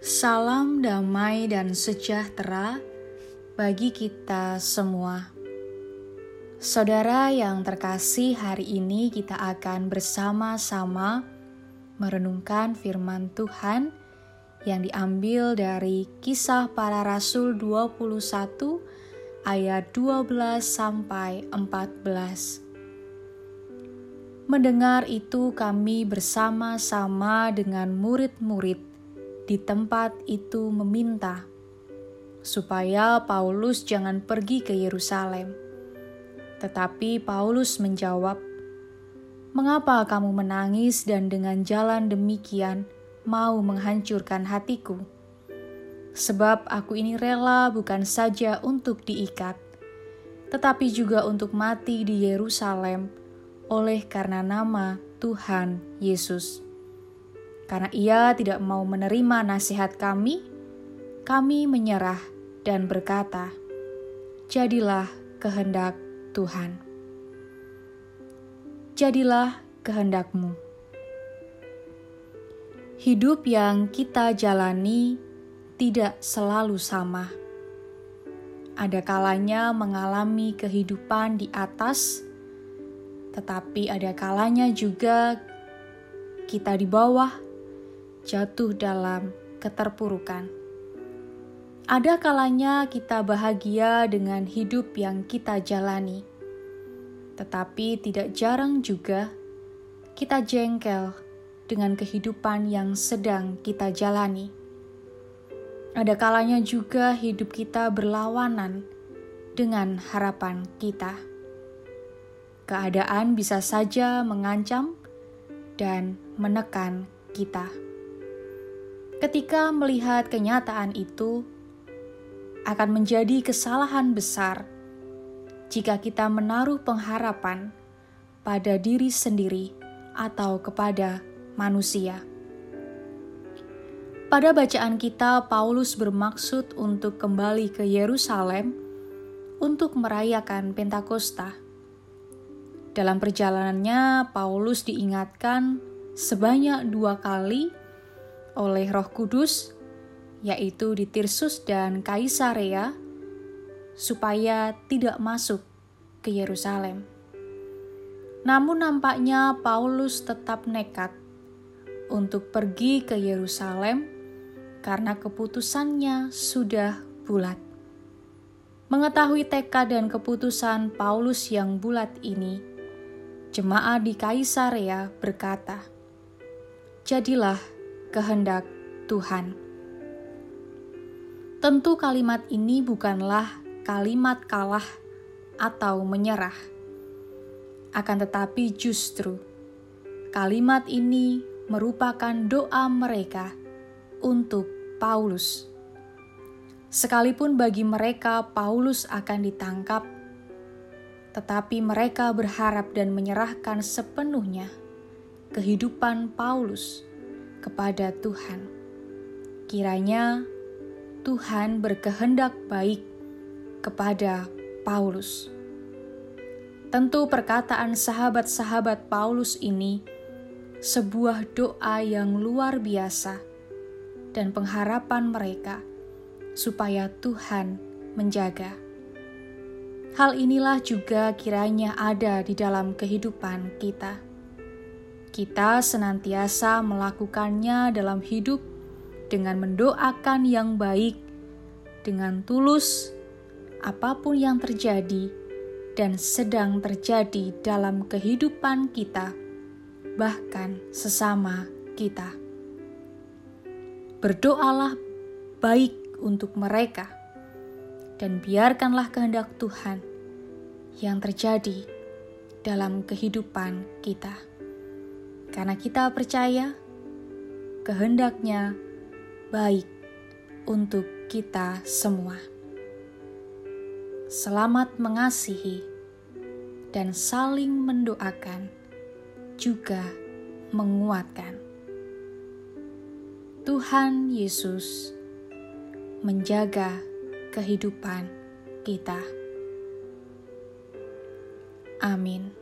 Salam damai dan sejahtera bagi kita semua. Saudara yang terkasih, hari ini kita akan bersama-sama merenungkan firman Tuhan yang diambil dari Kisah Para Rasul 21 ayat 12 sampai 14. Mendengar itu kami bersama-sama dengan murid-murid di tempat itu meminta supaya Paulus jangan pergi ke Yerusalem. Tetapi Paulus menjawab, "Mengapa kamu menangis dan dengan jalan demikian mau menghancurkan hatiku? Sebab aku ini rela bukan saja untuk diikat, tetapi juga untuk mati di Yerusalem oleh karena nama Tuhan Yesus." Karena ia tidak mau menerima nasihat kami, kami menyerah dan berkata, "Jadilah kehendak Tuhan." Jadilah kehendakmu. Hidup yang kita jalani tidak selalu sama. Ada kalanya mengalami kehidupan di atas, tetapi ada kalanya juga kita di bawah jatuh dalam keterpurukan. Ada kalanya kita bahagia dengan hidup yang kita jalani, tetapi tidak jarang juga kita jengkel dengan kehidupan yang sedang kita jalani. Ada kalanya juga hidup kita berlawanan dengan harapan kita. Keadaan bisa saja mengancam dan menekan kita. Ketika melihat kenyataan itu, akan menjadi kesalahan besar jika kita menaruh pengharapan pada diri sendiri atau kepada manusia. Pada bacaan kita, Paulus bermaksud untuk kembali ke Yerusalem untuk merayakan Pentakosta. Dalam perjalanannya, Paulus diingatkan sebanyak dua kali oleh Roh Kudus, yaitu di Tirsus dan Kaisarea, supaya tidak masuk ke Yerusalem. Namun, nampaknya Paulus tetap nekat untuk pergi ke Yerusalem karena keputusannya sudah bulat. Mengetahui tekad dan keputusan Paulus yang bulat ini, jemaat di Kaisarea berkata, "Jadilah kehendak Tuhan. Tentu kalimat ini bukanlah kalimat kalah atau menyerah. Akan tetapi justru kalimat ini merupakan doa mereka untuk Paulus. Sekalipun bagi mereka Paulus akan ditangkap, tetapi mereka berharap dan menyerahkan sepenuhnya kehidupan Paulus kepada Tuhan. Kiranya Tuhan berkehendak baik kepada Paulus. Tentu perkataan sahabat-sahabat Paulus ini sebuah doa yang luar biasa dan pengharapan mereka supaya Tuhan menjaga. Hal inilah juga kiranya ada di dalam kehidupan kita kita senantiasa melakukannya dalam hidup dengan mendoakan yang baik, dengan tulus, apa pun yang terjadi dan sedang terjadi dalam kehidupan kita, bahkan sesama kita. Berdoalah baik untuk mereka, dan biarkanlah kehendak Tuhan yang terjadi dalam kehidupan kita karena kita percaya kehendaknya baik untuk kita semua. Selamat mengasihi dan saling mendoakan, juga menguatkan. Tuhan Yesus menjaga kehidupan kita. Amin.